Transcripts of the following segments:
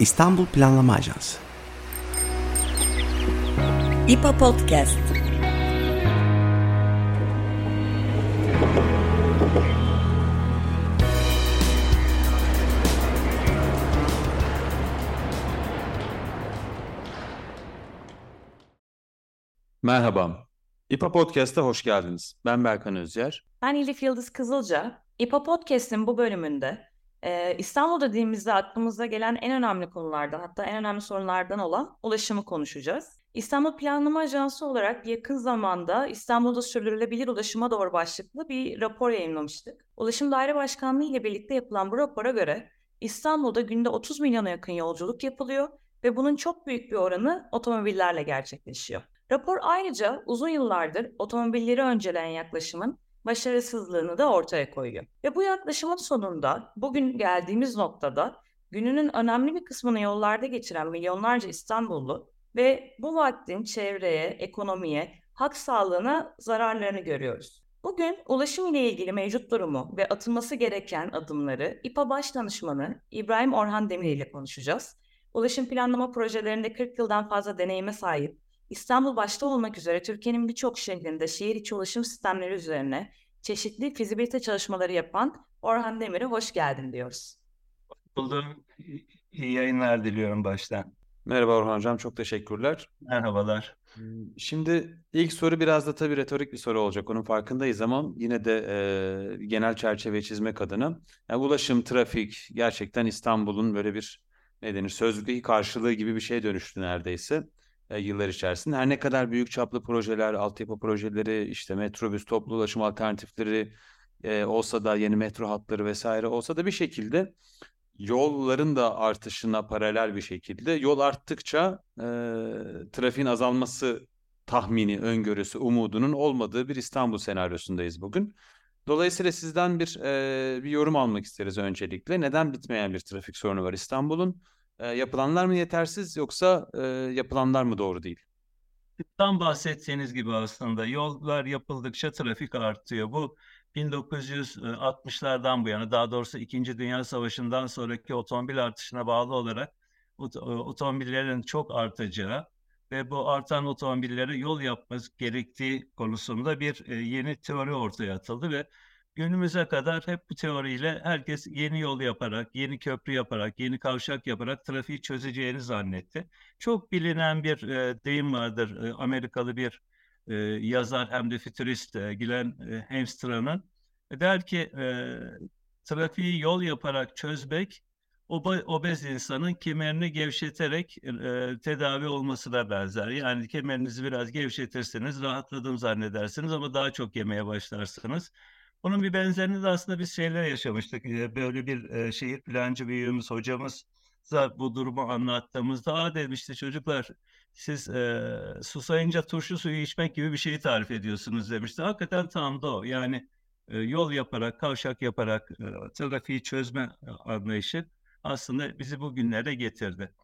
İstanbul Planlama Ajansı İPA Podcast Merhaba. İPA Podcast'a hoş geldiniz. Ben Berkan Özyer. Ben Elif Yıldız Kızılca. İPA Podcast'in bu bölümünde e, İstanbul dediğimizde aklımıza gelen en önemli konulardan hatta en önemli sorunlardan olan ulaşımı konuşacağız. İstanbul Planlama Ajansı olarak yakın zamanda İstanbul'da sürdürülebilir ulaşıma doğru başlıklı bir rapor yayınlamıştık. Ulaşım Daire Başkanlığı ile birlikte yapılan bu rapora göre İstanbul'da günde 30 milyona yakın yolculuk yapılıyor ve bunun çok büyük bir oranı otomobillerle gerçekleşiyor. Rapor ayrıca uzun yıllardır otomobilleri önceleyen yaklaşımın başarısızlığını da ortaya koyuyor. Ve bu yaklaşımın sonunda bugün geldiğimiz noktada gününün önemli bir kısmını yollarda geçiren milyonlarca İstanbullu ve bu vaktin çevreye, ekonomiye, hak sağlığına zararlarını görüyoruz. Bugün ulaşım ile ilgili mevcut durumu ve atılması gereken adımları İPA Baş Danışmanı İbrahim Orhan Demir ile konuşacağız. Ulaşım planlama projelerinde 40 yıldan fazla deneyime sahip, İstanbul başta olmak üzere Türkiye'nin birçok şehrinde şehir içi ulaşım sistemleri üzerine çeşitli fizibilite çalışmaları yapan Orhan Demir'e hoş geldin diyoruz. Buldum. İyi yayınlar diliyorum baştan. Merhaba Orhan Hocam, çok teşekkürler. Merhabalar. Şimdi ilk soru biraz da tabii retorik bir soru olacak, onun farkındayız ama yine de e, genel çerçeve çizmek adına. Yani ulaşım, trafik gerçekten İstanbul'un böyle bir ne denir sözlüğü karşılığı gibi bir şeye dönüştü neredeyse e, yıllar içerisinde. Her ne kadar büyük çaplı projeler, altyapı projeleri, işte metrobüs, toplu ulaşım alternatifleri e, olsa da yeni metro hatları vesaire olsa da bir şekilde yolların da artışına paralel bir şekilde yol arttıkça e, trafiğin azalması tahmini, öngörüsü, umudunun olmadığı bir İstanbul senaryosundayız bugün. Dolayısıyla sizden bir e, bir yorum almak isteriz öncelikle. Neden bitmeyen bir trafik sorunu var İstanbul'un? E, yapılanlar mı yetersiz yoksa e, yapılanlar mı doğru değil? Tam bahsettiğiniz gibi aslında yollar yapıldıkça trafik artıyor. Bu 1960'lardan bu yana daha doğrusu 2. Dünya Savaşı'ndan sonraki otomobil artışına bağlı olarak otomobillerin çok artacağı ve bu artan otomobillere yol yapması gerektiği konusunda bir yeni teori ortaya atıldı ve günümüze kadar hep bu teoriyle herkes yeni yol yaparak, yeni köprü yaparak, yeni kavşak yaparak trafiği çözeceğini zannetti. Çok bilinen bir e, deyim vardır. E, Amerikalı bir e, yazar hem de fütürist e, Glenn e, Hamstra'nın. E, der ki e, trafiği yol yaparak çözmek obez insanın kemerini gevşeterek e, tedavi olmasına benzer. Yani kemerinizi biraz gevşetirseniz rahatladım zannedersiniz ama daha çok yemeye başlarsınız. Bunun bir benzerini de aslında biz şeyler yaşamıştık. Böyle bir şehir plancı büyüğümüz, hocamız da bu durumu anlattığımızda aa demişti çocuklar siz e, susayınca turşu suyu içmek gibi bir şeyi tarif ediyorsunuz demişti. Hakikaten tam da o. Yani e, yol yaparak, kavşak yaparak e, trafiği çözme anlayışı aslında bizi bugünlere getirdi.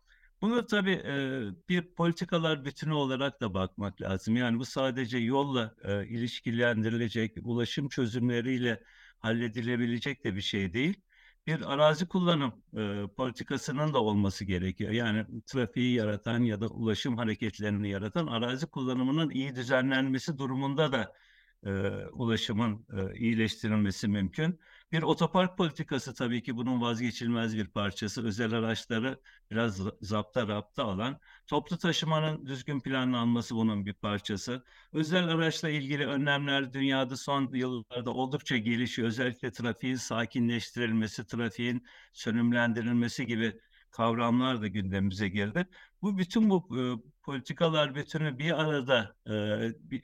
Bunu tabii e, bir politikalar bütünü olarak da bakmak lazım. Yani bu sadece yolla e, ilişkilendirilecek, ulaşım çözümleriyle halledilebilecek de bir şey değil. Bir arazi kullanım e, politikasının da olması gerekiyor. Yani trafiği yaratan ya da ulaşım hareketlerini yaratan arazi kullanımının iyi düzenlenmesi durumunda da e, ulaşımın e, iyileştirilmesi mümkün. Bir otopark politikası tabii ki bunun vazgeçilmez bir parçası. Özel araçları biraz zapta rapta alan, toplu taşımanın düzgün planlanması bunun bir parçası. Özel araçla ilgili önlemler dünyada son yıllarda oldukça gelişiyor. Özellikle trafiğin sakinleştirilmesi, trafiğin sönümlendirilmesi gibi kavramlar da gündemimize girdi. Bu bütün bu e, politikalar bütünü bir arada e,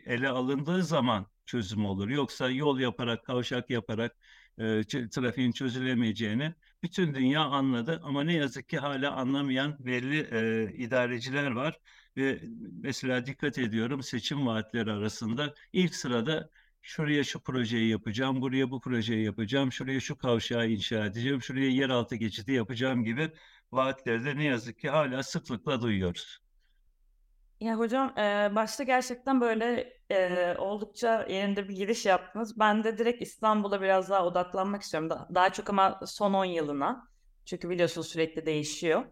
ele alındığı zaman çözüm olur. Yoksa yol yaparak, kavşak yaparak e, trafiğin çözülemeyeceğini bütün dünya anladı. Ama ne yazık ki hala anlamayan belli e, idareciler var. Ve mesela dikkat ediyorum seçim vaatleri arasında ilk sırada şuraya şu projeyi yapacağım, buraya bu projeyi yapacağım, şuraya şu kavşağı inşa edeceğim, şuraya yeraltı geçidi yapacağım gibi vaatleri de ne yazık ki hala sıklıkla duyuyoruz. Ya hocam e, başta gerçekten böyle e, oldukça yerinde bir giriş yaptınız. Ben de direkt İstanbul'a biraz daha odaklanmak istiyorum. Da, daha çok ama son 10 yılına. Çünkü biliyorsunuz sürekli değişiyor.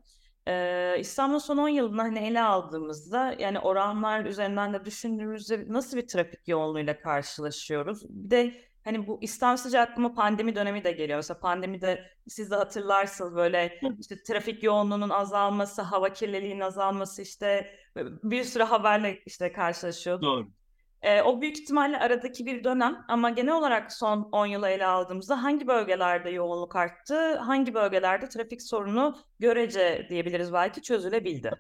Ee, İstanbul son 10 yılını hani ele aldığımızda yani oranlar üzerinden de düşündüğümüzde nasıl bir trafik yoğunluğuyla karşılaşıyoruz? Bir de hani bu İstanbul sıcağı aklıma pandemi dönemi de geliyor. Mesela pandemide siz de hatırlarsınız böyle işte trafik yoğunluğunun azalması, hava kirliliğinin azalması işte bir sürü haberle işte karşılaşıyorduk. Doğru. E, o büyük ihtimalle aradaki bir dönem ama genel olarak son 10 yılı ele aldığımızda hangi bölgelerde yoğunluk arttı, hangi bölgelerde trafik sorunu görece diyebiliriz belki çözülebildi?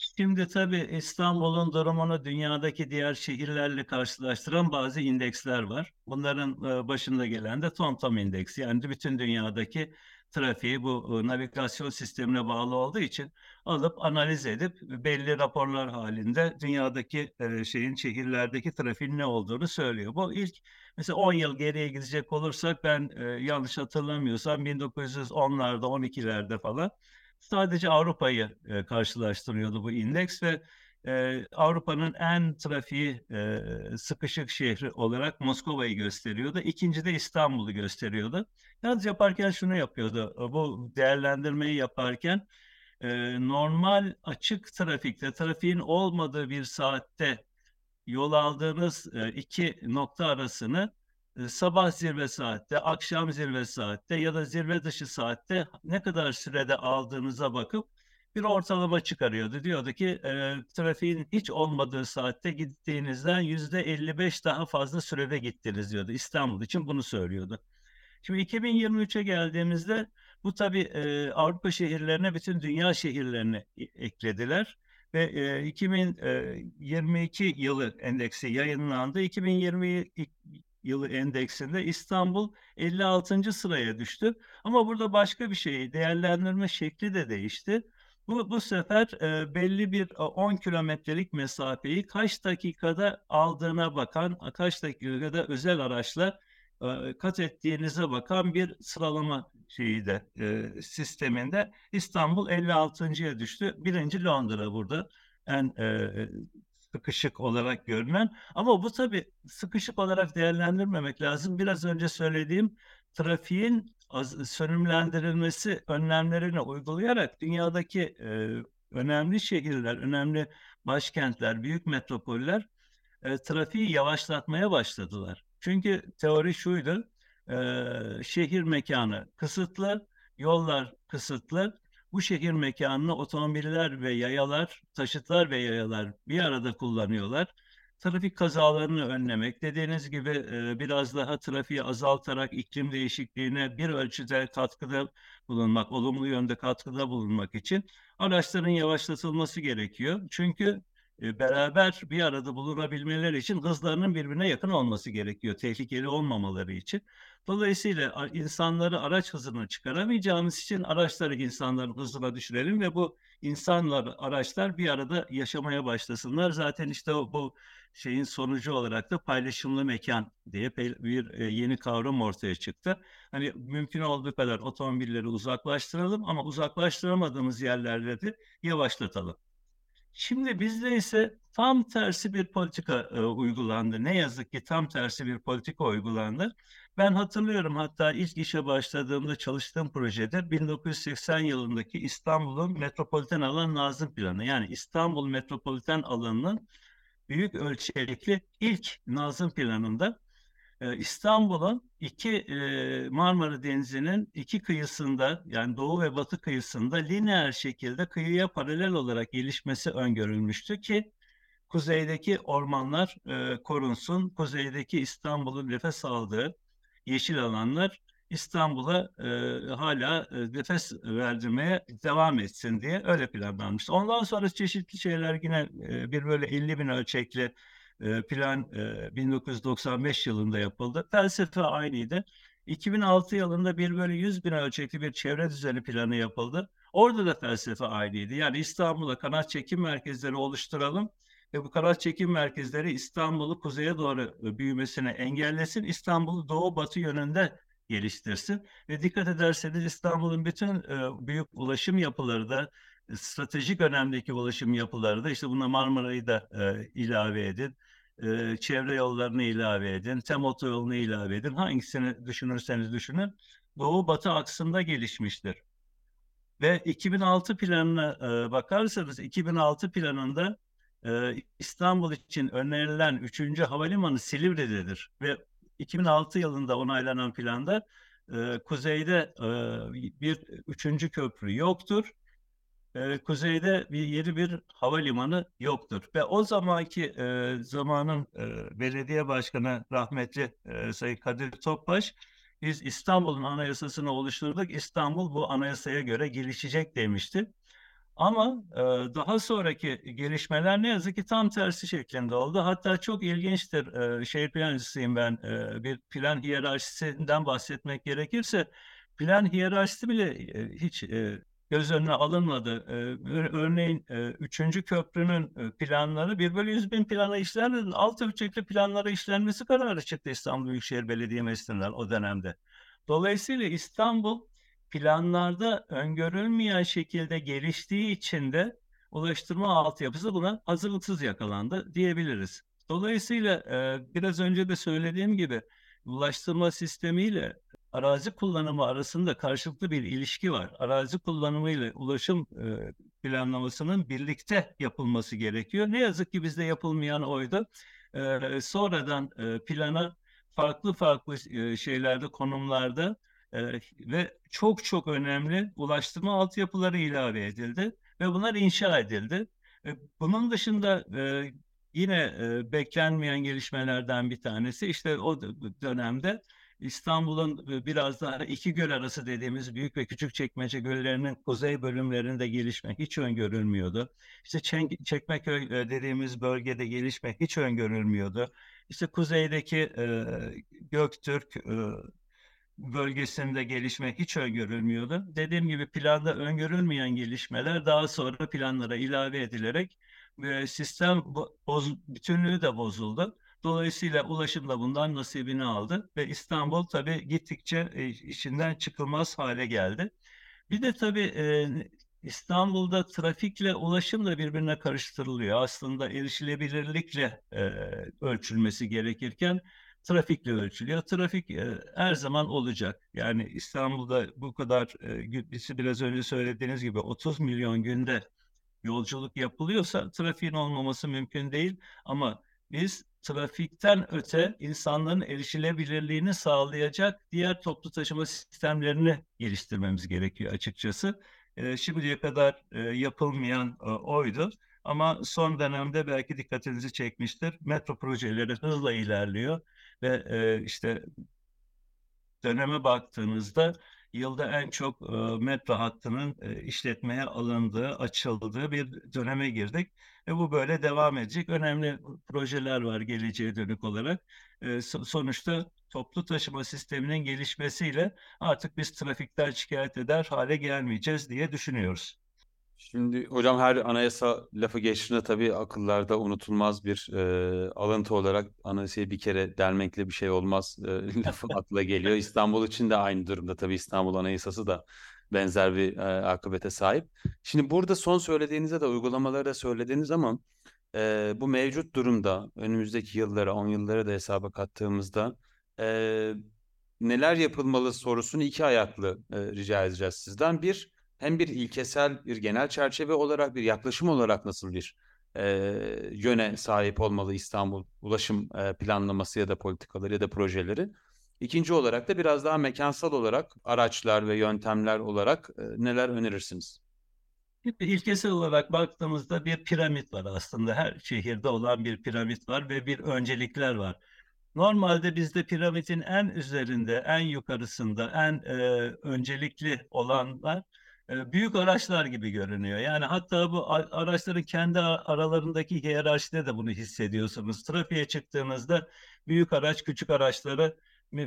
Şimdi tabii İstanbul'un durumunu dünyadaki diğer şehirlerle karşılaştıran bazı indeksler var. Bunların başında gelen de TomTom indeksi. Yani bütün dünyadaki trafiği bu navigasyon sistemine bağlı olduğu için alıp analiz edip belli raporlar halinde dünyadaki şeyin şehirlerdeki trafiğin ne olduğunu söylüyor. Bu ilk mesela 10 yıl geriye gidecek olursak ben yanlış hatırlamıyorsam 1910'larda 12'lerde falan sadece Avrupa'yı e, karşılaştırıyordu bu indeks ve e, Avrupa'nın en trafiği e, sıkışık şehri olarak Moskova'yı gösteriyordu. İkinci de İstanbul'u gösteriyordu. Yalnız yaparken şunu yapıyordu. Bu değerlendirmeyi yaparken e, normal açık trafikte, trafiğin olmadığı bir saatte yol aldığınız e, iki nokta arasını e, sabah zirve saatte, akşam zirve saatte ya da zirve dışı saatte ne kadar sürede aldığınıza bakıp bir ortalama çıkarıyordu. Diyordu ki e, trafiğin hiç olmadığı saatte gittiğinizden yüzde 55 daha fazla sürede gittiniz diyordu. İstanbul için bunu söylüyordu. Şimdi 2023'e geldiğimizde bu tabii e, Avrupa şehirlerine bütün dünya şehirlerini eklediler ve e, 2022 yılı endeksi yayınlandı. 2020 yılı endeksinde İstanbul 56. sıraya düştü. Ama burada başka bir şey değerlendirme şekli de değişti. Bu, bu sefer e, belli bir 10 kilometrelik mesafeyi kaç dakikada aldığına bakan, kaç dakikada özel araçla e, kat ettiğinize bakan bir sıralama şeyi de e, sisteminde İstanbul 56.ya düştü. Birinci Londra burada en e, sıkışık olarak görünen. Ama bu tabii sıkışık olarak değerlendirmemek lazım. Biraz önce söylediğim trafiğin sönümlendirilmesi önlemlerini uygulayarak dünyadaki e, önemli şehirler, önemli başkentler, büyük metropoller e, trafiği yavaşlatmaya başladılar. Çünkü teori şuydu, e, şehir mekanı kısıtlı, yollar kısıtlı, bu şehir mekanını otomobiller ve yayalar, taşıtlar ve yayalar bir arada kullanıyorlar. Trafik kazalarını önlemek, dediğiniz gibi e, biraz daha trafiği azaltarak iklim değişikliğine bir ölçüde katkıda bulunmak, olumlu yönde katkıda bulunmak için araçların yavaşlatılması gerekiyor. Çünkü beraber bir arada bulunabilmeleri için hızlarının birbirine yakın olması gerekiyor, tehlikeli olmamaları için. Dolayısıyla insanları araç hızına çıkaramayacağımız için araçları insanların hızına düşürelim ve bu insanlar, araçlar bir arada yaşamaya başlasınlar. Zaten işte bu şeyin sonucu olarak da paylaşımlı mekan diye bir e, yeni kavram ortaya çıktı. Hani mümkün olduğu kadar otomobilleri uzaklaştıralım ama uzaklaştıramadığımız yerlerde de yavaşlatalım. Şimdi bizde ise tam tersi bir politika e, uygulandı. Ne yazık ki tam tersi bir politika uygulandı. Ben hatırlıyorum hatta ilk işe başladığımda çalıştığım projede 1980 yılındaki İstanbul'un metropoliten alan nazım planı. Yani İstanbul metropoliten alanının büyük ölçekli ilk nazım planında e, İstanbul'un iki e, Marmara Denizi'nin iki kıyısında yani doğu ve batı kıyısında lineer şekilde kıyıya paralel olarak gelişmesi öngörülmüştü ki kuzeydeki ormanlar e, korunsun, kuzeydeki İstanbul'un nefes aldığı yeşil alanlar İstanbul'a e, hala nefes verdirmeye devam etsin diye öyle planlanmış. Ondan sonra çeşitli şeyler yine bir böyle 50 bin ölçekli e, plan e, 1995 yılında yapıldı. Felsefe aynıydı. 2006 yılında bir böyle 100 bin ölçekli bir çevre düzeni planı yapıldı. Orada da felsefe aynıydı. Yani İstanbul'a kanat çekim merkezleri oluşturalım ve bu kanat çekim merkezleri İstanbul'u kuzeye doğru büyümesine engellesin. İstanbul'u doğu batı yönünde geliştirsin. Ve dikkat ederseniz İstanbul'un bütün e, büyük ulaşım yapıları da stratejik önemdeki ulaşım yapıları da işte buna Marmara'yı da e, ilave edin. E, çevre yollarını ilave edin. Tem otoyolunu ilave edin. Hangisini düşünürseniz düşünün. Doğu batı aksında gelişmiştir. Ve 2006 planına e, bakarsanız 2006 planında e, İstanbul için önerilen 3. havalimanı Silivri'dedir. Ve 2006 yılında onaylanan planda e, kuzeyde e, bir üçüncü köprü yoktur. E, kuzeyde bir yeni bir havalimanı yoktur. Ve o zamanki e, zamanın e, belediye başkanı rahmetli e, Sayın Kadir Topbaş biz İstanbul'un anayasasını oluşturduk. İstanbul bu anayasaya göre gelişecek demişti. Ama e, daha sonraki gelişmeler ne yazık ki tam tersi şeklinde oldu. Hatta çok ilginçtir. E, şehir plancısıyım ben. E, bir plan hiyerarşisinden bahsetmek gerekirse plan hiyerarşisi bile e, hiç e, göz önüne alınmadı. E, örneğin e, 3. köprünün e, planları 1 bölü 100 bin plana işlenmedi. Alt ölçekli planlara işlenmesi kararı çıktı İstanbul Büyükşehir Belediye Meclisi'nden o dönemde. Dolayısıyla İstanbul planlarda öngörülmeyen şekilde geliştiği için de ulaştırma altyapısı buna hazırlıksız yakalandı diyebiliriz. Dolayısıyla e, biraz önce de söylediğim gibi ulaştırma sistemiyle arazi kullanımı arasında karşılıklı bir ilişki var. Arazi kullanımı ile ulaşım e, planlamasının birlikte yapılması gerekiyor. Ne yazık ki bizde yapılmayan oydu. E, sonradan e, plana farklı farklı şeylerde, konumlarda ve çok çok önemli ulaştırma altyapıları ilave edildi ve bunlar inşa edildi. Bunun dışında yine beklenmeyen gelişmelerden bir tanesi işte o dönemde İstanbul'un biraz daha iki göl arası dediğimiz büyük ve küçük çekmece göllerinin kuzey bölümlerinde gelişme hiç öngörülmüyordu. İşte Çekmeköy dediğimiz bölgede gelişme hiç öngörülmüyordu. İşte kuzeydeki e, Göktürk e, bölgesinde gelişme hiç öngörülmüyordu. Dediğim gibi planda öngörülmeyen gelişmeler daha sonra planlara ilave edilerek e, sistem boz, bütünlüğü de bozuldu. Dolayısıyla ulaşım da bundan nasibini aldı ve İstanbul tabii gittikçe e, içinden çıkılmaz hale geldi. Bir de tabii e, İstanbul'da trafikle ulaşım da birbirine karıştırılıyor. Aslında erişilebilirlikle e, ölçülmesi gerekirken trafikle ölçülüyor. Trafik e, her zaman olacak. Yani İstanbul'da bu kadar e, biraz önce söylediğiniz gibi 30 milyon günde yolculuk yapılıyorsa trafiğin olmaması mümkün değil. Ama biz trafikten öte insanların erişilebilirliğini sağlayacak diğer toplu taşıma sistemlerini geliştirmemiz gerekiyor açıkçası. E, şimdiye kadar e, yapılmayan e, oydu. Ama son dönemde belki dikkatinizi çekmiştir. Metro projeleri hızla ilerliyor ve e, işte döneme baktığınızda yılda en çok metro hattının işletmeye alındığı, açıldığı bir döneme girdik. Ve bu böyle devam edecek. Önemli projeler var geleceğe dönük olarak. Sonuçta toplu taşıma sisteminin gelişmesiyle artık biz trafikten şikayet eder hale gelmeyeceğiz diye düşünüyoruz. Şimdi hocam her anayasa lafı geçtiğinde tabii akıllarda unutulmaz bir e, alıntı olarak anayasayı bir kere delmekle bir şey olmaz e, lafı akla geliyor. İstanbul için de aynı durumda tabii İstanbul Anayasası da benzer bir e, akıbete sahip. Şimdi burada son söylediğinizde de uygulamaları da söylediğiniz ama e, bu mevcut durumda önümüzdeki yıllara, 10 yıllara da hesaba kattığımızda e, neler yapılmalı sorusunu iki ayaklı e, rica edeceğiz sizden. Bir, hem bir ilkesel bir genel çerçeve olarak bir yaklaşım olarak nasıl bir e, yöne sahip olmalı İstanbul ulaşım e, planlaması ya da politikaları ya da projeleri. İkinci olarak da biraz daha mekansal olarak araçlar ve yöntemler olarak e, neler önerirsiniz? İlkesel olarak baktığımızda bir piramit var aslında. Her şehirde olan bir piramit var ve bir öncelikler var. Normalde bizde piramidin en üzerinde, en yukarısında, en e, öncelikli olanlar büyük araçlar gibi görünüyor. Yani hatta bu araçların kendi aralarındaki hiyerarşide de bunu hissediyorsunuz. Trafiğe çıktığınızda büyük araç küçük araçları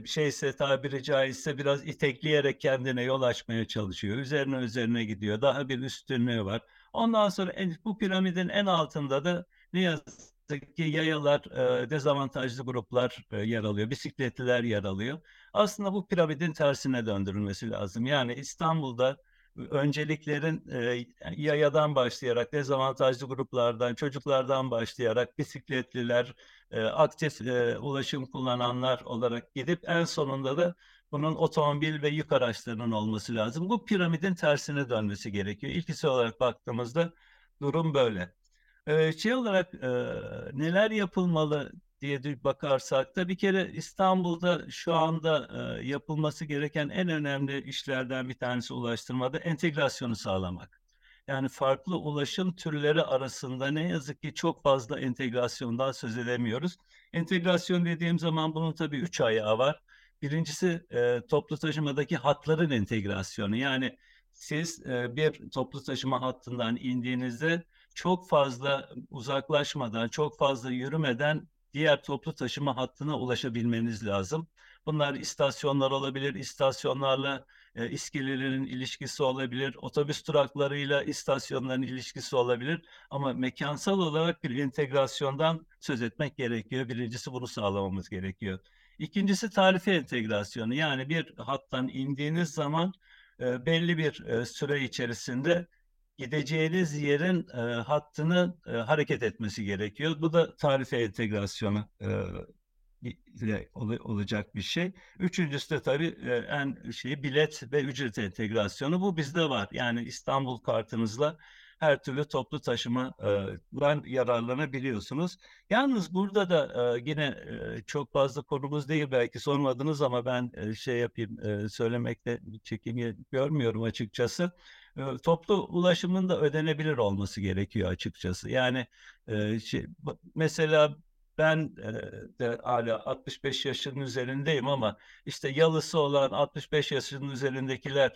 şeyse tabiri caizse biraz itekleyerek kendine yol açmaya çalışıyor. Üzerine üzerine gidiyor. Daha bir üstünlüğü var. Ondan sonra en, bu piramidin en altında da ne yazık ki yayalar, e, dezavantajlı gruplar e, yer alıyor. Bisikletliler yer alıyor. Aslında bu piramidin tersine döndürülmesi lazım. Yani İstanbul'da önceliklerin e, yayadan başlayarak, dezavantajlı gruplardan, çocuklardan başlayarak bisikletliler, e, aktif e, ulaşım kullananlar olarak gidip en sonunda da bunun otomobil ve yük araçlarının olması lazım. Bu piramidin tersine dönmesi gerekiyor. İlkisi olarak baktığımızda durum böyle. Ee, şey olarak e, neler yapılmalı diye bakarsak da bir kere İstanbul'da şu anda e, yapılması gereken en önemli işlerden bir tanesi ulaştırmada entegrasyonu sağlamak. Yani farklı ulaşım türleri arasında ne yazık ki çok fazla entegrasyondan söz edemiyoruz. Entegrasyon dediğim zaman bunun tabii üç ayağı var. Birincisi e, toplu taşımadaki hatların entegrasyonu. Yani siz e, bir toplu taşıma hattından indiğinizde çok fazla uzaklaşmadan, çok fazla yürümeden diğer toplu taşıma hattına ulaşabilmeniz lazım. Bunlar istasyonlar olabilir, istasyonlarla e, iskelelerin ilişkisi olabilir, otobüs duraklarıyla istasyonların ilişkisi olabilir. Ama mekansal olarak bir entegrasyondan söz etmek gerekiyor. Birincisi bunu sağlamamız gerekiyor. İkincisi tarife entegrasyonu. Yani bir hattan indiğiniz zaman e, belli bir e, süre içerisinde gideceğiniz yerin e, hattını e, hareket etmesi gerekiyor. Bu da tarife entegrasyonu e, olacak bir şey. Üçüncüsü de tabii e, en şey bilet ve ücret entegrasyonu. Bu bizde var. Yani İstanbul kartınızla her türlü toplu taşımadan yararlanabiliyorsunuz. Yalnız burada da yine çok fazla konumuz değil belki sormadınız ama ben şey yapayım söylemekte çekimi görmüyorum açıkçası. Toplu ulaşımın da ödenebilir olması gerekiyor açıkçası. Yani şey, mesela ben de hala 65 yaşının üzerindeyim ama işte yalısı olan 65 yaşının üzerindekiler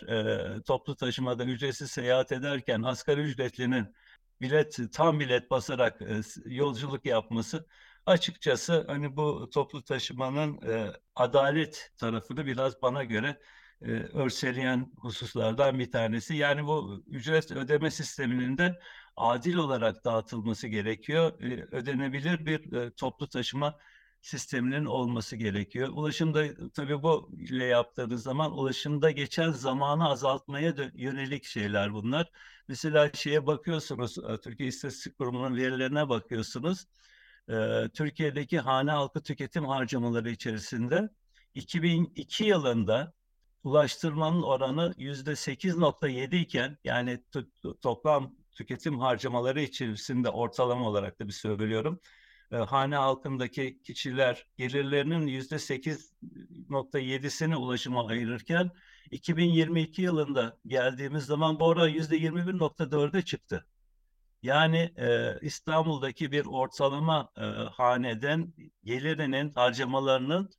toplu taşımada ücretsiz seyahat ederken asgari ücretlinin bilet tam bilet basarak yolculuk yapması açıkçası hani bu toplu taşımanın adalet tarafını biraz bana göre e, örseleyen hususlardan bir tanesi. Yani bu ücret ödeme sisteminin de adil olarak dağıtılması gerekiyor. E, ödenebilir bir e, toplu taşıma sisteminin olması gerekiyor. Ulaşımda tabii bu ile yaptığınız zaman ulaşımda geçen zamanı azaltmaya yönelik şeyler bunlar. Mesela şeye bakıyorsunuz, e, Türkiye İstatistik Kurumu'nun verilerine bakıyorsunuz. Türkiye'deki hane halkı tüketim harcamaları içerisinde 2002 yılında ulaştırmanın oranı yüzde 8.7 iken yani toplam tüketim harcamaları içerisinde ortalama olarak da bir söylüyorum. E, hane halkındaki kişiler gelirlerinin yüzde 8.7'sini ulaşıma ayırırken 2022 yılında geldiğimiz zaman bu oran yüzde 21.4'e çıktı. Yani e, İstanbul'daki bir ortalama e, haneden gelirinin harcamalarının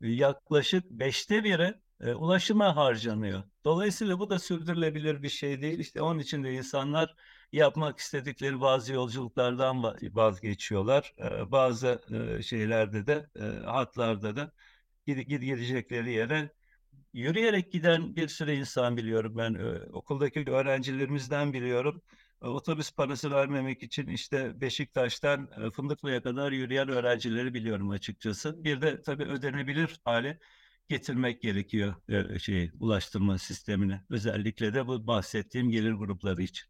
yaklaşık beşte biri e, ulaşıma harcanıyor. Dolayısıyla bu da sürdürülebilir bir şey değil. İşte onun için de insanlar yapmak istedikleri bazı yolculuklardan vazgeçiyorlar. E, bazı e, şeylerde de e, hatlarda da gid gidecekleri yere yürüyerek giden bir sürü insan biliyorum ben. E, okuldaki öğrencilerimizden biliyorum. E, otobüs parası vermemek için işte Beşiktaş'tan e, Fındıklı'ya kadar yürüyen öğrencileri biliyorum açıkçası. Bir de tabii ödenebilir hale getirmek gerekiyor e, şey ulaştırma sistemine. Özellikle de bu bahsettiğim gelir grupları için.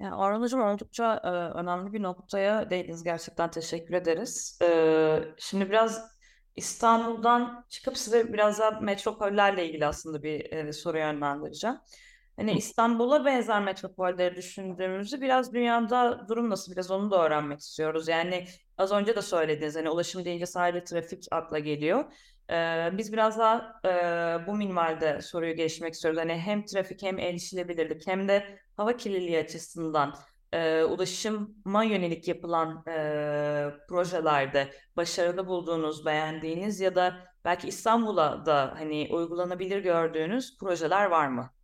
Yani Orhan Hocam oldukça e, önemli bir noktaya değindiniz. Gerçekten teşekkür ederiz. E, şimdi biraz İstanbul'dan çıkıp size biraz daha metropollerle ilgili aslında bir e, soru yönlendireceğim. Hani İstanbul'a benzer metropolleri düşündüğümüzde biraz dünyada durum nasıl biraz onu da öğrenmek istiyoruz. Yani az önce de söylediniz hani ulaşım deyince sadece trafik akla geliyor. Ee, biz biraz daha e, bu minvalde soruyu geçmek istiyoruz. Hani hem trafik hem erişilebilirlik hem de hava kirliliği açısından e, ulaşıma yönelik yapılan e, projelerde başarılı bulduğunuz, beğendiğiniz ya da belki İstanbul'a da hani uygulanabilir gördüğünüz projeler var mı?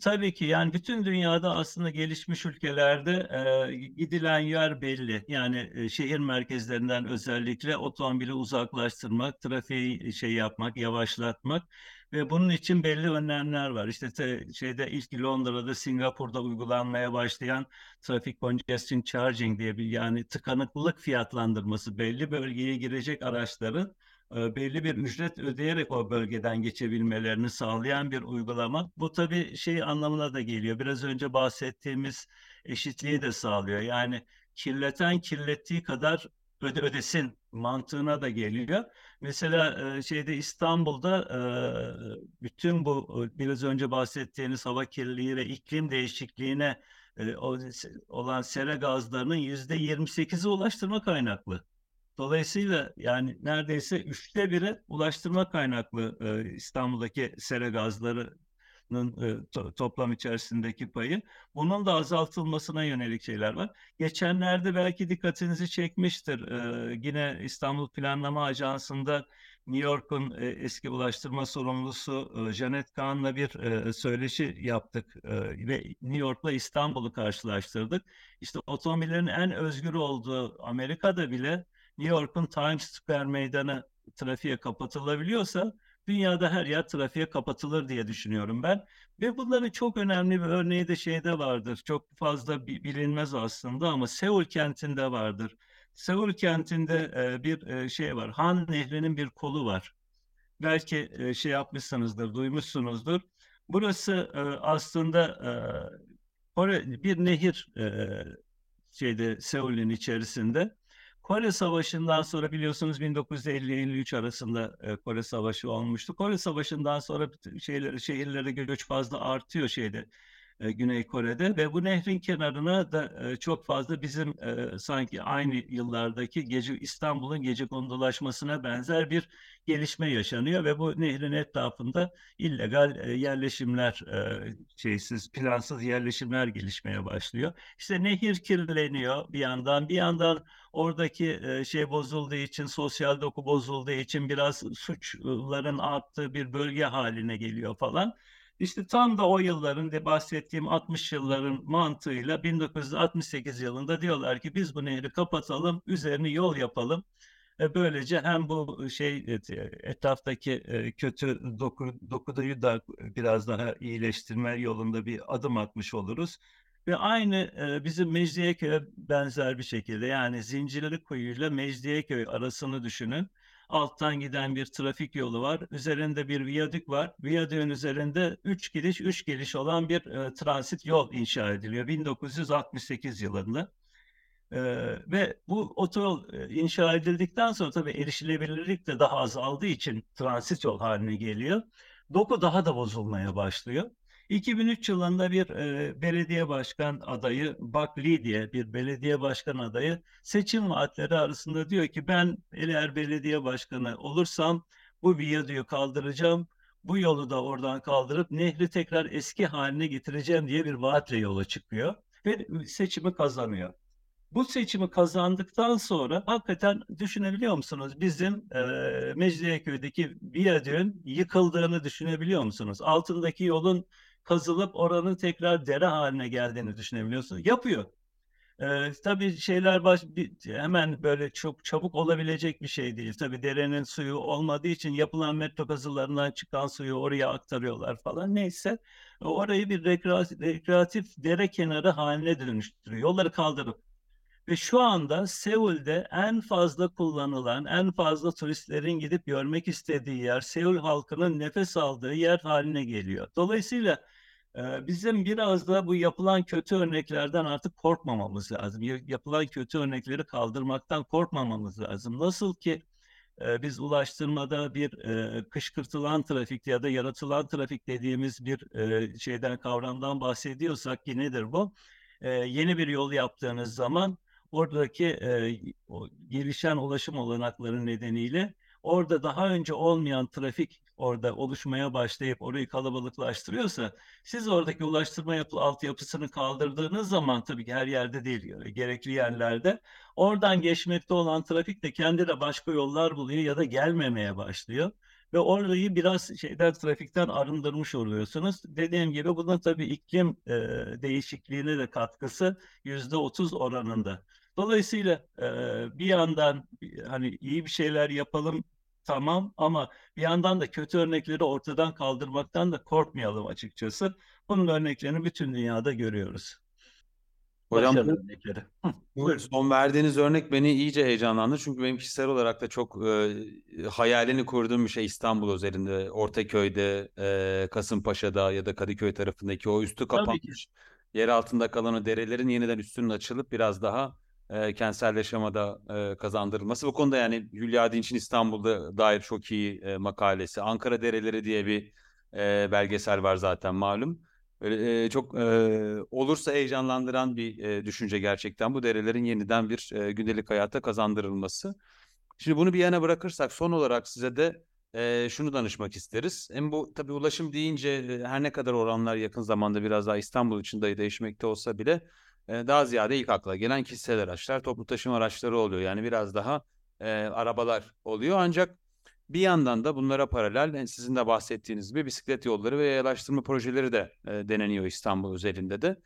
Tabii ki yani bütün dünyada aslında gelişmiş ülkelerde e, gidilen yer belli. Yani e, şehir merkezlerinden özellikle otomobili uzaklaştırmak, trafiği şey yapmak, yavaşlatmak ve bunun için belli önlemler var. İşte te, şeyde ilk Londra'da, Singapur'da uygulanmaya başlayan trafik congestion charging diye bir yani tıkanıklık fiyatlandırması belli bölgeye girecek araçların belli bir ücret ödeyerek o bölgeden geçebilmelerini sağlayan bir uygulama. Bu tabii şey anlamına da geliyor. Biraz önce bahsettiğimiz eşitliği de sağlıyor. Yani kirleten kirlettiği kadar öde ödesin mantığına da geliyor. Mesela e, şeyde İstanbul'da e, bütün bu biraz önce bahsettiğiniz hava kirliliği ve iklim değişikliğine olan sera gazlarının yüzde 28'i ulaştırma kaynaklı. Dolayısıyla yani neredeyse üçte biri ulaştırma kaynaklı e, İstanbul'daki sera gazlarının e, to, toplam içerisindeki payı. Bunun da azaltılmasına yönelik şeyler var. Geçenlerde belki dikkatinizi çekmiştir. E, yine İstanbul Planlama Ajansı'nda New York'un e, eski ulaştırma sorumlusu e, Janet Kahn'la bir e, söyleşi yaptık e, ve New York'la İstanbul'u karşılaştırdık. İşte otomobillerin en özgür olduğu Amerika'da bile New York'un Times Square meydanı trafiğe kapatılabiliyorsa dünyada her yer trafiğe kapatılır diye düşünüyorum ben. Ve bunların çok önemli bir örneği de şeyde vardır. Çok fazla bilinmez aslında ama Seul kentinde vardır. Seul kentinde e, bir e, şey var. Han Nehri'nin bir kolu var. Belki e, şey yapmışsınızdır, duymuşsunuzdur. Burası aslında bir nehir şeyde Seul'ün içerisinde Kore Savaşı'ndan sonra biliyorsunuz 1950-53 arasında e, Kore Savaşı olmuştu. Kore Savaşı'ndan sonra şeyleri, şehirlere göç fazla artıyor şeyde Güney Kore'de ve bu nehrin kenarına da e, çok fazla bizim e, sanki aynı yıllardaki gece İstanbul'un gece kondulaşmasına benzer bir gelişme yaşanıyor ve bu nehrin etrafında illegal yerleşimler şeysiz plansız yerleşimler gelişmeye başlıyor. İşte nehir kirleniyor bir yandan bir yandan oradaki şey bozulduğu için sosyal doku bozulduğu için biraz suçların arttığı bir bölge haline geliyor falan. İşte tam da o yılların de bahsettiğim 60 yılların mantığıyla 1968 yılında diyorlar ki biz bu nehri kapatalım, üzerini yol yapalım. E böylece hem bu şey etraftaki e, kötü doku, dokuyu da biraz daha iyileştirme yolunda bir adım atmış oluruz. Ve aynı e, bizim Mecidiyeköy'e benzer bir şekilde yani Zincirli Kuyu ile Mecidiyeköy arasını düşünün alttan giden bir trafik yolu var. Üzerinde bir viyadük var. Viyadüğün üzerinde 3 giriş 3 geliş olan bir e, transit yol inşa ediliyor 1968 yılında. Ee, ve bu otoyol e, inşa edildikten sonra tabii erişilebilirlik de daha azaldığı için transit yol haline geliyor. Doku daha da bozulmaya başlıyor. 2003 yılında bir e, belediye başkan adayı Lee diye bir belediye başkan adayı seçim vaatleri arasında diyor ki ben eğer belediye başkanı olursam bu viyadüğü kaldıracağım. Bu yolu da oradan kaldırıp nehri tekrar eski haline getireceğim diye bir vaatle yola çıkıyor ve seçimi kazanıyor. Bu seçimi kazandıktan sonra hakikaten düşünebiliyor musunuz? Bizim e, Mecidiyeköy'deki viyadüğün yıkıldığını düşünebiliyor musunuz? Altındaki yolun kazılıp oranın tekrar dere haline geldiğini düşünebiliyorsunuz. Yapıyor. Ee, tabii şeyler baş, hemen böyle çok çabuk olabilecek bir şey değil. Tabii derenin suyu olmadığı için yapılan metro kazılarından çıkan suyu oraya aktarıyorlar falan. Neyse orayı bir rekreatif, rekreatif dere kenarı haline dönüştürüyor. Yolları kaldırıp ve şu anda Seul'de en fazla kullanılan, en fazla turistlerin gidip görmek istediği yer, Seul halkının nefes aldığı yer haline geliyor. Dolayısıyla bizim biraz da bu yapılan kötü örneklerden artık korkmamamız lazım. Yapılan kötü örnekleri kaldırmaktan korkmamamız lazım. Nasıl ki biz ulaştırmada bir kışkırtılan trafik ya da yaratılan trafik dediğimiz bir şeyden kavramdan bahsediyorsak ki nedir bu? Yeni bir yol yaptığınız zaman oradaki e, o gelişen ulaşım olanakları nedeniyle orada daha önce olmayan trafik orada oluşmaya başlayıp orayı kalabalıklaştırıyorsa siz oradaki ulaştırma yapı, altyapısını kaldırdığınız zaman tabii ki her yerde değil gerekli yerlerde oradan geçmekte olan trafik de kendine başka yollar buluyor ya da gelmemeye başlıyor ve orayı biraz şeyden trafikten arındırmış oluyorsunuz. Dediğim gibi bunun tabii iklim e, değişikliğine de katkısı yüzde otuz oranında. Dolayısıyla e, bir yandan hani iyi bir şeyler yapalım tamam ama bir yandan da kötü örnekleri ortadan kaldırmaktan da korkmayalım açıkçası. Bunun örneklerini bütün dünyada görüyoruz. Hocam örnekleri. bu son verdiğiniz örnek beni iyice heyecanlandı. Çünkü benim kişisel olarak da çok e, hayalini kurduğum bir şey İstanbul özelinde. Ortaköy'de, e, Kasımpaşa'da ya da Kadıköy tarafındaki o üstü kapanmış yer altında kalan o derelerin yeniden üstünün açılıp biraz daha e, kentsel yaşamada e, kazandırılması. Bu konuda yani Hülya Dinç'in İstanbul'da dair çok iyi e, makalesi. Ankara Dereleri diye bir e, belgesel var zaten malum. Böyle, e, çok e, olursa heyecanlandıran bir e, düşünce gerçekten bu derelerin yeniden bir e, gündelik hayata kazandırılması. Şimdi bunu bir yana bırakırsak son olarak size de e, şunu danışmak isteriz. Hem bu tabii ulaşım deyince her ne kadar oranlar yakın zamanda biraz daha İstanbul için dahi değişmekte olsa bile daha ziyade ilk akla gelen kişisel araçlar, toplu taşıma araçları oluyor. Yani biraz daha e, arabalar oluyor. Ancak bir yandan da bunlara paralel sizin de bahsettiğiniz gibi bisiklet yolları ve yayalaştırma projeleri de e, deneniyor İstanbul özelinde de.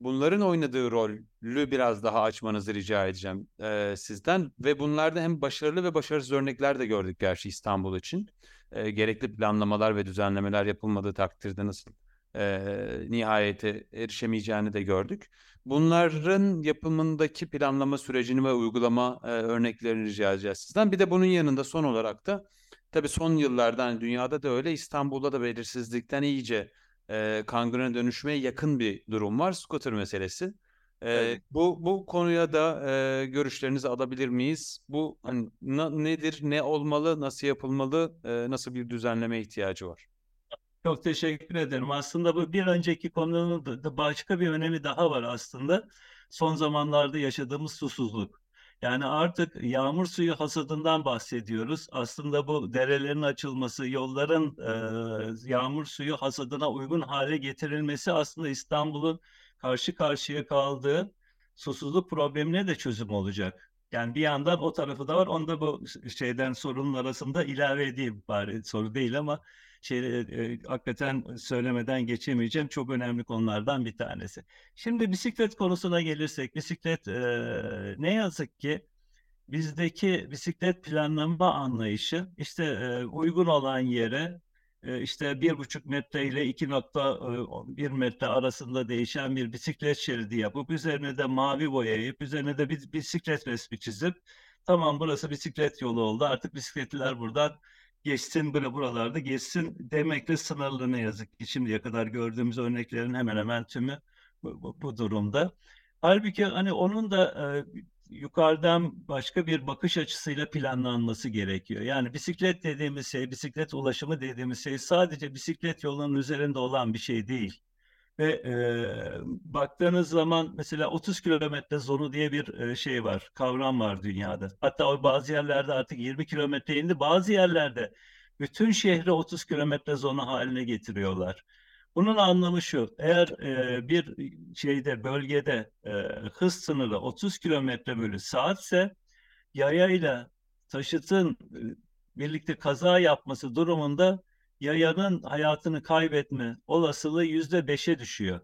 Bunların oynadığı rolü biraz daha açmanızı rica edeceğim e, sizden ve bunlarda hem başarılı ve başarısız örnekler de gördük gerçi İstanbul için. E, gerekli planlamalar ve düzenlemeler yapılmadığı takdirde nasıl e, nihayete erişemeyeceğini de gördük. Bunların yapımındaki planlama sürecini ve uygulama e, örneklerini rica edeceğiz sizden. Bir de bunun yanında son olarak da tabii son yıllardan dünyada da öyle İstanbul'da da belirsizlikten iyice e, kangrene dönüşmeye yakın bir durum var. Scooter meselesi. E, Evet. bu bu konuya da e, görüşlerinizi alabilir miyiz? Bu hani, na- nedir, ne olmalı, nasıl yapılmalı, e, nasıl bir düzenleme ihtiyacı var? Çok teşekkür ederim. Aslında bu bir önceki konunun da başka bir önemi daha var aslında. Son zamanlarda yaşadığımız susuzluk. Yani artık yağmur suyu hasadından bahsediyoruz. Aslında bu derelerin açılması, yolların e, yağmur suyu hasadına uygun hale getirilmesi aslında İstanbul'un karşı karşıya kaldığı susuzluk problemine de çözüm olacak. Yani bir yandan o tarafı da var. Onu da bu şeyden sorunun arasında ilave edeyim bari soru değil ama şey, e, hakikaten söylemeden geçemeyeceğim çok önemli konulardan bir tanesi. Şimdi bisiklet konusuna gelirsek, bisiklet e, ne yazık ki bizdeki bisiklet planlama anlayışı işte e, uygun olan yere e, işte bir buçuk metre ile 2.1 metre arasında değişen bir bisiklet şeridi yapıp üzerine de mavi boyayıp üzerine de bir bisiklet resmi çizip tamam burası bisiklet yolu oldu artık bisikletliler buradan geçsin böyle buralarda geçsin demekle sınırlı ne yazık ki şimdiye kadar gördüğümüz örneklerin hemen hemen tümü bu, bu, bu durumda. Halbuki hani onun da e, yukarıdan başka bir bakış açısıyla planlanması gerekiyor. Yani bisiklet dediğimiz şey, bisiklet ulaşımı dediğimiz şey sadece bisiklet yolunun üzerinde olan bir şey değil. Ve e, baktığınız zaman mesela 30 kilometre zonu diye bir e, şey var, kavram var dünyada. Hatta o bazı yerlerde artık 20 kilometre indi, bazı yerlerde bütün şehri 30 kilometre zonu haline getiriyorlar. Bunun anlamı şu, eğer e, bir şeyde bölgede e, hız sınırı 30 kilometre bölü saatse yayayla taşıtın birlikte kaza yapması durumunda yayanın hayatını kaybetme olasılığı yüzde beşe düşüyor.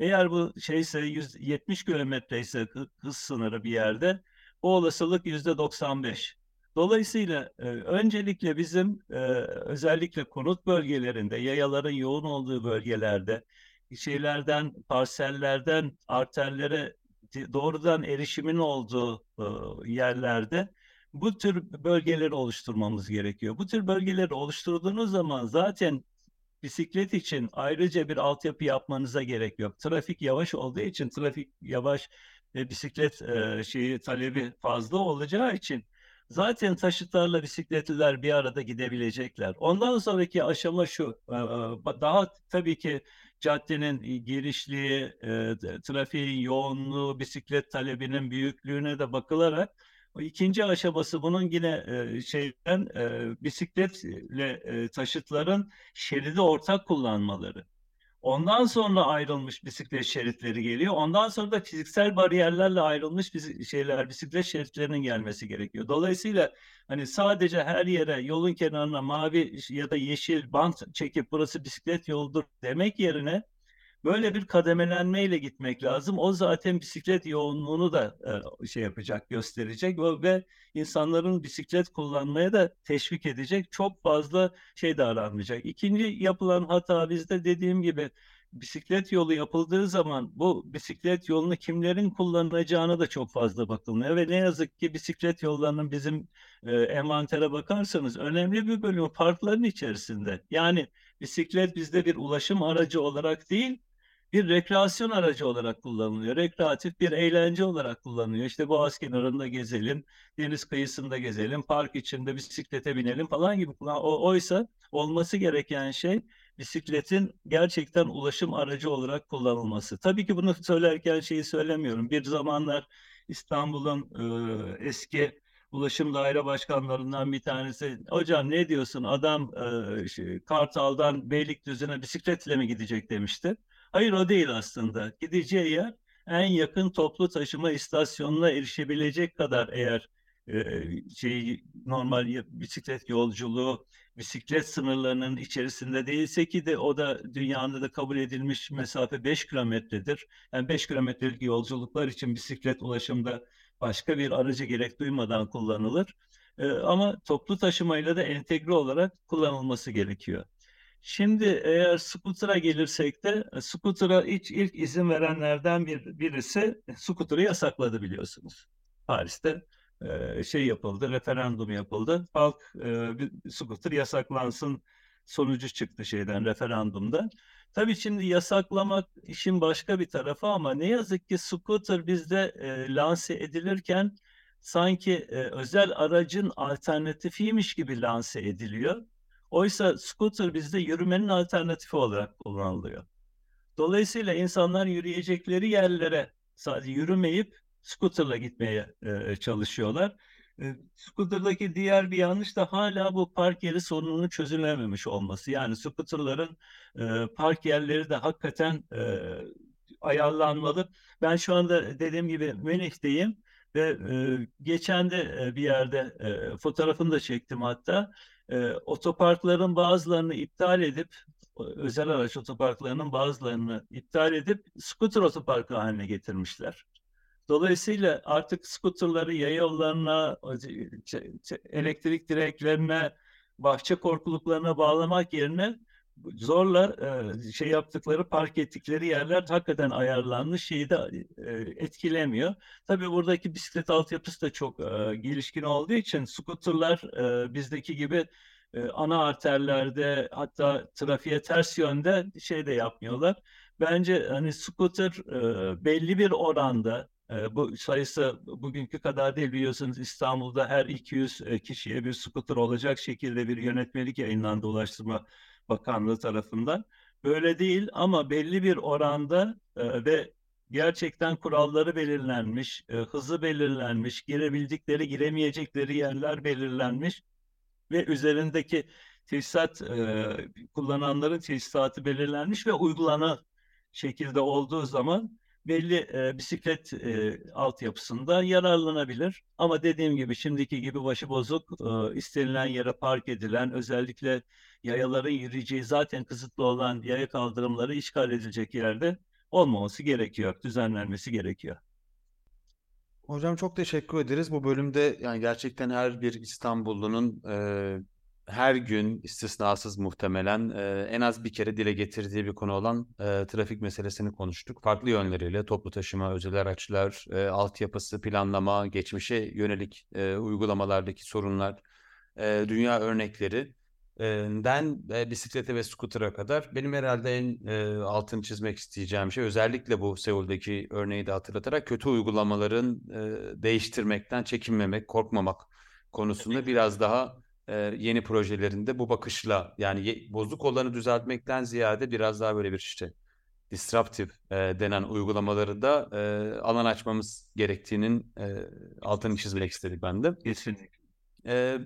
Eğer bu şeyse 170 kilometre ise hız sınırı bir yerde o olasılık yüzde 95. Dolayısıyla e, öncelikle bizim e, özellikle konut bölgelerinde, yayaların yoğun olduğu bölgelerde, şeylerden, parsellerden arterlere doğrudan erişimin olduğu e, yerlerde bu tür bölgeleri oluşturmamız gerekiyor. Bu tür bölgeleri oluşturduğunuz zaman zaten bisiklet için ayrıca bir altyapı yapmanıza gerek yok. Trafik yavaş olduğu için trafik yavaş ve bisiklet e, şeyi talebi fazla olacağı için zaten taşıtlarla bisikletliler bir arada gidebilecekler. Ondan sonraki aşama şu. e, e, Daha tabii ki caddenin genişliği, e, trafiğin yoğunluğu, bisiklet talebinin büyüklüğüne de bakılarak ikinci aşaması bunun yine e, şeyden e, bisikletle e, taşıtların şeridi ortak kullanmaları. Ondan sonra ayrılmış bisiklet şeritleri geliyor. Ondan sonra da fiziksel bariyerlerle ayrılmış şeyler, bisiklet şeritlerinin gelmesi gerekiyor. Dolayısıyla hani sadece her yere yolun kenarına mavi ya da yeşil bant çekip burası bisiklet yoludur demek yerine böyle bir kademelenmeyle gitmek lazım. O zaten bisiklet yoğunluğunu da e, şey yapacak, gösterecek ve, insanların bisiklet kullanmaya da teşvik edecek. Çok fazla şey de. İkinci yapılan hata bizde dediğim gibi bisiklet yolu yapıldığı zaman bu bisiklet yolunu kimlerin kullanacağına da çok fazla bakılmıyor ve ne yazık ki bisiklet yollarının bizim e, envantere bakarsanız önemli bir bölümü parkların içerisinde. Yani bisiklet bizde bir ulaşım aracı olarak değil, bir rekreasyon aracı olarak kullanılıyor. Rekreatif bir eğlence olarak kullanılıyor. İşte boğaz kenarında gezelim, deniz kıyısında gezelim, park içinde bisiklete binelim falan gibi. O, oysa olması gereken şey bisikletin gerçekten ulaşım aracı olarak kullanılması. Tabii ki bunu söylerken şeyi söylemiyorum. Bir zamanlar İstanbul'un e, eski ulaşım daire başkanlarından bir tanesi hocam ne diyorsun adam e, şey, Kartal'dan Beylikdüzü'ne bisikletle mi gidecek demişti. Hayır o değil aslında. Gideceği yer en yakın toplu taşıma istasyonuna erişebilecek kadar eğer e, şey normal bisiklet yolculuğu bisiklet sınırlarının içerisinde değilse ki de o da dünyada da kabul edilmiş mesafe 5 kilometredir. Yani 5 kilometrelik yolculuklar için bisiklet ulaşımda başka bir aracı gerek duymadan kullanılır. E, ama toplu taşımayla da entegre olarak kullanılması gerekiyor. Şimdi eğer scooter'a gelirsek de e, scooter'a ilk, ilk izin verenlerden bir, birisi scooter'ı yasakladı biliyorsunuz. Paris'te e, şey yapıldı, referandum yapıldı. Halk e, scooter yasaklansın sonucu çıktı şeyden referandumda. Tabii şimdi yasaklamak işin başka bir tarafı ama ne yazık ki scooter bizde e, lanse edilirken sanki e, özel aracın alternatifiymiş gibi lanse ediliyor. Oysa scooter bizde yürümenin alternatifi olarak kullanılıyor. Dolayısıyla insanlar yürüyecekleri yerlere sadece yürümeyip scooterla gitmeye e, çalışıyorlar. E, scooter'daki diğer bir yanlış da hala bu park yeri sorununun çözülememiş olması. Yani scooter'ların e, park yerleri de hakikaten e, ayarlanmalı. Ben şu anda dediğim gibi Münih'teyim ve e, geçen de e, bir yerde e, fotoğrafını da çektim hatta e, otoparkların bazılarını iptal edip özel araç otoparklarının bazılarını iptal edip scooter otoparkı haline getirmişler. Dolayısıyla artık skuterları yaya yollarına, elektrik direklerine, bahçe korkuluklarına bağlamak yerine zorla e, şey yaptıkları, park ettikleri yerler hakikaten ayarlanmış, şeyi de e, etkilemiyor. Tabii buradaki bisiklet altyapısı da çok e, gelişkin olduğu için skuterlar bizdeki gibi ana arterlerde hatta trafiğe ters yönde şey de yapmıyorlar. Bence hani scooter belli bir oranda bu sayısı bugünkü kadar değil biliyorsunuz İstanbul'da her 200 kişiye bir scooter olacak şekilde bir yönetmelik yayınlandı Ulaştırma Bakanlığı tarafından. Böyle değil ama belli bir oranda ve gerçekten kuralları belirlenmiş, hızı belirlenmiş, girebildikleri, giremeyecekleri yerler belirlenmiş ve üzerindeki tesisat kullananların tesisatı belirlenmiş ve uygulanan şekilde olduğu zaman belli e, bisiklet e, altyapısında yararlanabilir. Ama dediğim gibi şimdiki gibi başı bozuk e, istenilen yere park edilen özellikle yayaların yürüyeceği zaten kısıtlı olan yaya kaldırımları işgal edilecek yerde olmaması gerekiyor, düzenlenmesi gerekiyor. Hocam çok teşekkür ederiz. Bu bölümde yani gerçekten her bir İstanbullunun e, her gün istisnasız muhtemelen e, en az bir kere dile getirdiği bir konu olan e, trafik meselesini konuştuk. Farklı yönleriyle toplu taşıma, özel araçlar, e, altyapısı, planlama, geçmişe yönelik e, uygulamalardaki sorunlar, e, dünya örnekleri den e, bisiklete ve scooter'a kadar benim herhalde en e, altını çizmek isteyeceğim şey özellikle bu Seul'deki örneği de hatırlatarak kötü uygulamaların e, değiştirmekten çekinmemek, korkmamak konusunda biraz daha e, yeni projelerinde bu bakışla yani bozuk olanı düzeltmekten ziyade biraz daha böyle bir işte disruptive e, denen uygulamaları da e, alan açmamız gerektiğinin e, altını çizmek istedik ben de. Kesinlikle. E,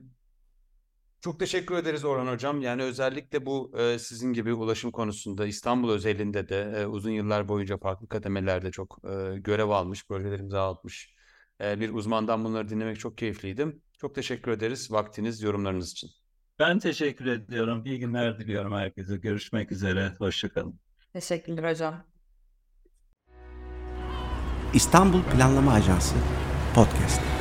çok teşekkür ederiz Orhan Hocam. Yani özellikle bu e, sizin gibi ulaşım konusunda İstanbul özelinde de e, uzun yıllar boyunca farklı kademelerde çok e, görev almış, projelerimizi almış e, bir uzmandan bunları dinlemek çok keyifliydi. Çok teşekkür ederiz vaktiniz, yorumlarınız için. Ben teşekkür ediyorum. İyi günler diliyorum herkese. Görüşmek üzere. Hoşçakalın. Teşekkürler hocam. İstanbul Planlama Ajansı Podcast.